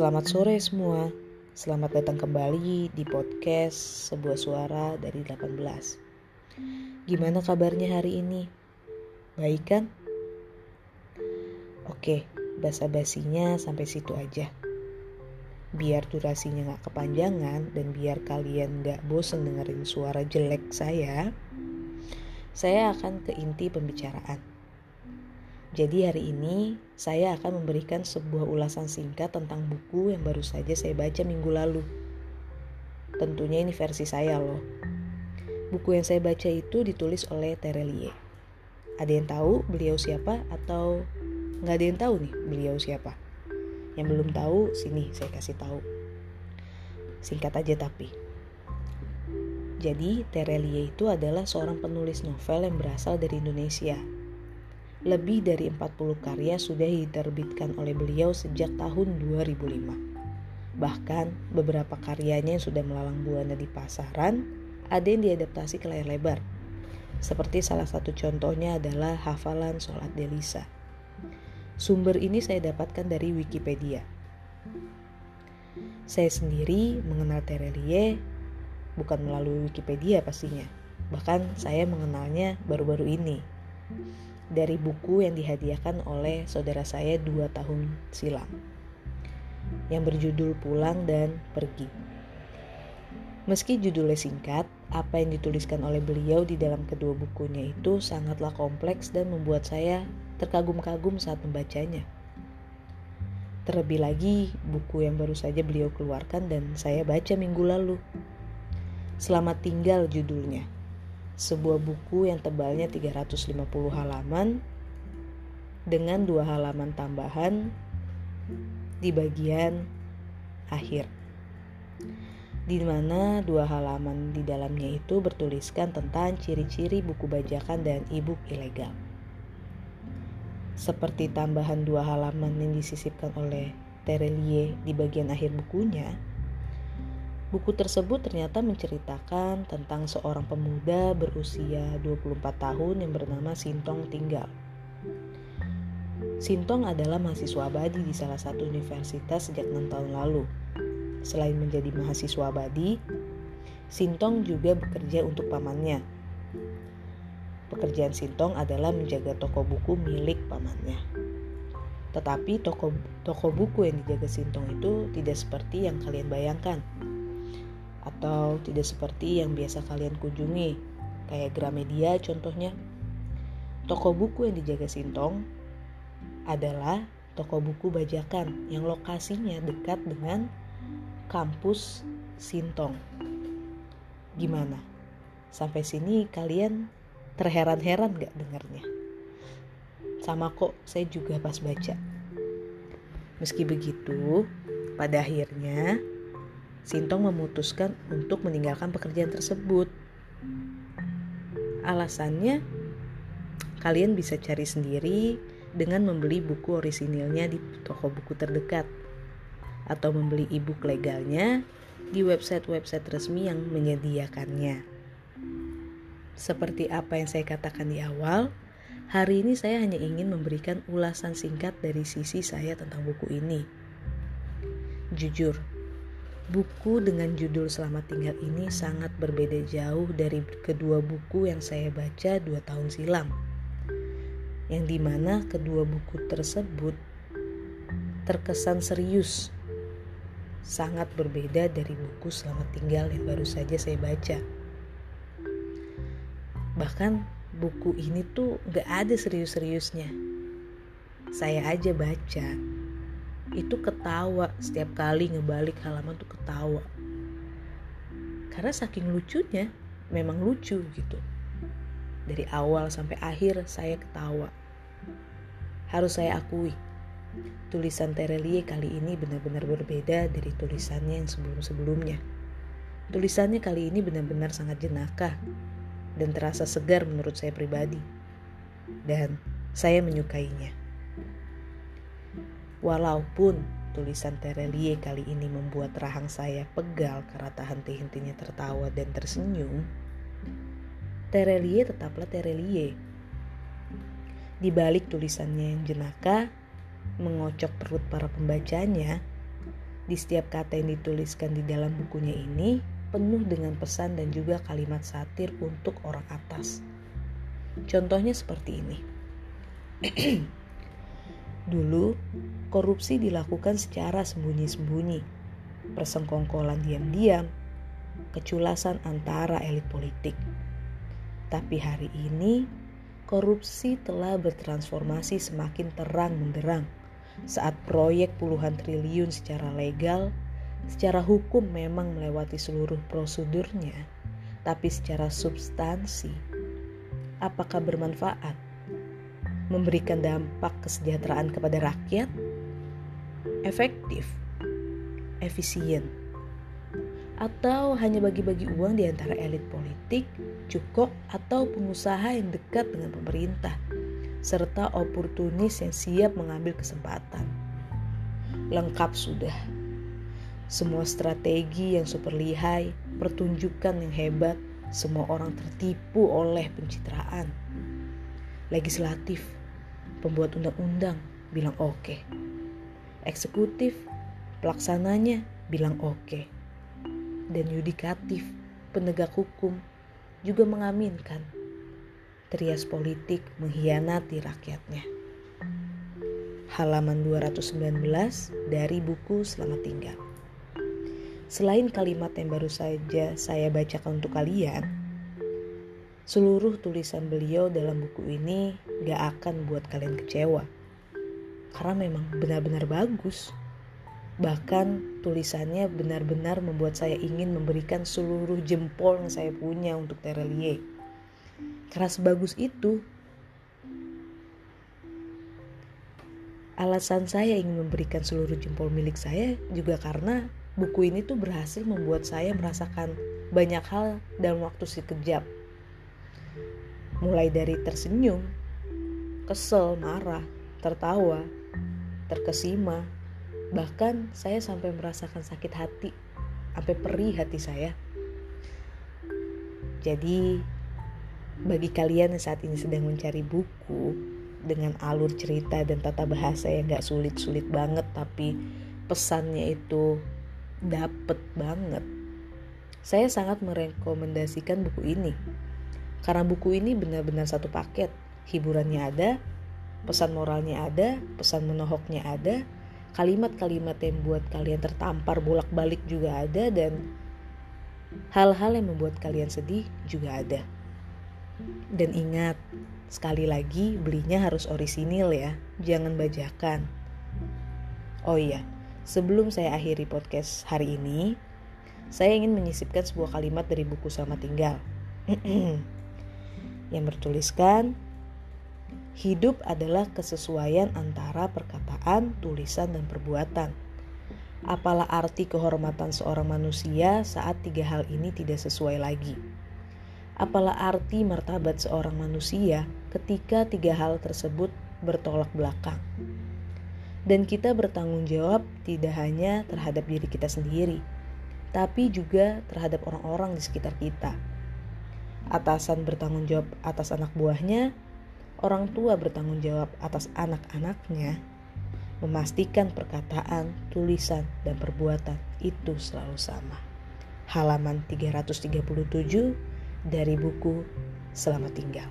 Selamat sore semua. Selamat datang kembali di podcast Sebuah Suara dari 18. Gimana kabarnya hari ini? Baik kan? Oke, basa-basinya sampai situ aja. Biar durasinya gak kepanjangan dan biar kalian gak bosen dengerin suara jelek saya, saya akan ke inti pembicaraan. Jadi hari ini saya akan memberikan sebuah ulasan singkat tentang buku yang baru saja saya baca minggu lalu. Tentunya ini versi saya loh. Buku yang saya baca itu ditulis oleh Terelie. Ada yang tahu beliau siapa atau nggak ada yang tahu nih beliau siapa? Yang belum tahu sini saya kasih tahu. Singkat aja tapi. Jadi Terelie itu adalah seorang penulis novel yang berasal dari Indonesia lebih dari 40 karya sudah diterbitkan oleh beliau sejak tahun 2005. Bahkan beberapa karyanya yang sudah melalang buana di pasaran ada yang diadaptasi ke layar lebar. Seperti salah satu contohnya adalah hafalan sholat Delisa. Sumber ini saya dapatkan dari Wikipedia. Saya sendiri mengenal Terelie bukan melalui Wikipedia pastinya. Bahkan saya mengenalnya baru-baru ini dari buku yang dihadiahkan oleh saudara saya dua tahun silam yang berjudul Pulang dan Pergi. Meski judulnya singkat, apa yang dituliskan oleh beliau di dalam kedua bukunya itu sangatlah kompleks dan membuat saya terkagum-kagum saat membacanya. Terlebih lagi, buku yang baru saja beliau keluarkan dan saya baca minggu lalu. Selamat tinggal judulnya sebuah buku yang tebalnya 350 halaman dengan dua halaman tambahan di bagian akhir di mana dua halaman di dalamnya itu bertuliskan tentang ciri-ciri buku bajakan dan e-book ilegal. Seperti tambahan dua halaman yang disisipkan oleh Terelie di bagian akhir bukunya, Buku tersebut ternyata menceritakan tentang seorang pemuda berusia 24 tahun yang bernama Sintong Tinggal. Sintong adalah mahasiswa abadi di salah satu universitas sejak enam tahun lalu. Selain menjadi mahasiswa abadi, Sintong juga bekerja untuk pamannya. Pekerjaan Sintong adalah menjaga toko buku milik pamannya. Tetapi toko, toko buku yang dijaga Sintong itu tidak seperti yang kalian bayangkan atau tidak seperti yang biasa kalian kunjungi, kayak Gramedia contohnya. Toko buku yang dijaga Sintong adalah toko buku bajakan yang lokasinya dekat dengan kampus Sintong. Gimana? Sampai sini kalian terheran-heran gak dengarnya? Sama kok, saya juga pas baca. Meski begitu, pada akhirnya Sintong memutuskan untuk meninggalkan pekerjaan tersebut. Alasannya, kalian bisa cari sendiri dengan membeli buku orisinilnya di toko buku terdekat atau membeli e-book legalnya di website-website resmi yang menyediakannya. Seperti apa yang saya katakan di awal, hari ini saya hanya ingin memberikan ulasan singkat dari sisi saya tentang buku ini. Jujur, Buku dengan judul Selamat Tinggal ini sangat berbeda jauh dari kedua buku yang saya baca dua tahun silam. Yang di mana kedua buku tersebut terkesan serius. Sangat berbeda dari buku Selamat Tinggal yang baru saja saya baca. Bahkan buku ini tuh gak ada serius-seriusnya. Saya aja baca, itu ketawa. Setiap kali ngebalik halaman tuh ketawa. Karena saking lucunya memang lucu gitu. Dari awal sampai akhir saya ketawa. Harus saya akui tulisan Terelie kali ini benar-benar berbeda dari tulisannya yang sebelum-sebelumnya. Tulisannya kali ini benar-benar sangat jenaka dan terasa segar menurut saya pribadi. Dan saya menyukainya Walaupun tulisan Terelie kali ini membuat rahang saya pegal karena tak henti-hentinya tertawa dan tersenyum, Terelie tetaplah Terelie. Di balik tulisannya yang jenaka, mengocok perut para pembacanya, Di setiap kata yang dituliskan di dalam bukunya ini penuh dengan pesan dan juga kalimat satir untuk orang atas. Contohnya seperti ini. Dulu, korupsi dilakukan secara sembunyi-sembunyi, persengkongkolan diam-diam, keculasan antara elit politik. Tapi hari ini, korupsi telah bertransformasi semakin terang menderang saat proyek puluhan triliun secara legal, secara hukum memang melewati seluruh prosedurnya, tapi secara substansi, apakah bermanfaat? Memberikan dampak kesejahteraan kepada rakyat? Efektif? Efisien? Atau hanya bagi-bagi uang di antara elit politik, cukup atau pengusaha yang dekat dengan pemerintah, serta oportunis yang siap mengambil kesempatan. Lengkap sudah. Semua strategi yang super lihai, pertunjukan yang hebat, semua orang tertipu oleh pencitraan. Legislatif, pembuat undang-undang bilang oke. Okay. Eksekutif, pelaksananya bilang oke. Okay. Dan yudikatif, penegak hukum juga mengaminkan trias politik mengkhianati rakyatnya. Halaman 219 dari buku Selamat Tinggal. Selain kalimat yang baru saja saya bacakan untuk kalian, seluruh tulisan beliau dalam buku ini gak akan buat kalian kecewa. Karena memang benar-benar bagus. Bahkan tulisannya benar-benar membuat saya ingin memberikan seluruh jempol yang saya punya untuk Terelie karena sebagus itu. Alasan saya ingin memberikan seluruh jempol milik saya juga karena buku ini tuh berhasil membuat saya merasakan banyak hal dalam waktu sekejap. Mulai dari tersenyum, kesel, marah, tertawa, terkesima, bahkan saya sampai merasakan sakit hati, sampai perih hati saya. Jadi bagi kalian yang saat ini sedang mencari buku dengan alur cerita dan tata bahasa yang gak sulit-sulit banget tapi pesannya itu dapet banget. Saya sangat merekomendasikan buku ini. Karena buku ini benar-benar satu paket. Hiburannya ada, pesan moralnya ada, pesan menohoknya ada, kalimat-kalimat yang buat kalian tertampar bolak-balik juga ada dan hal-hal yang membuat kalian sedih juga ada. Dan ingat, sekali lagi belinya harus orisinil ya, jangan bajakan. Oh iya, sebelum saya akhiri podcast hari ini, saya ingin menyisipkan sebuah kalimat dari buku Sama Tinggal. yang bertuliskan, hidup adalah kesesuaian antara perkataan, tulisan, dan perbuatan. Apalah arti kehormatan seorang manusia saat tiga hal ini tidak sesuai lagi? apalah arti martabat seorang manusia ketika tiga hal tersebut bertolak belakang. Dan kita bertanggung jawab tidak hanya terhadap diri kita sendiri, tapi juga terhadap orang-orang di sekitar kita. Atasan bertanggung jawab atas anak buahnya, orang tua bertanggung jawab atas anak-anaknya, memastikan perkataan, tulisan, dan perbuatan itu selalu sama. Halaman 337 dari buku Selamat Tinggal.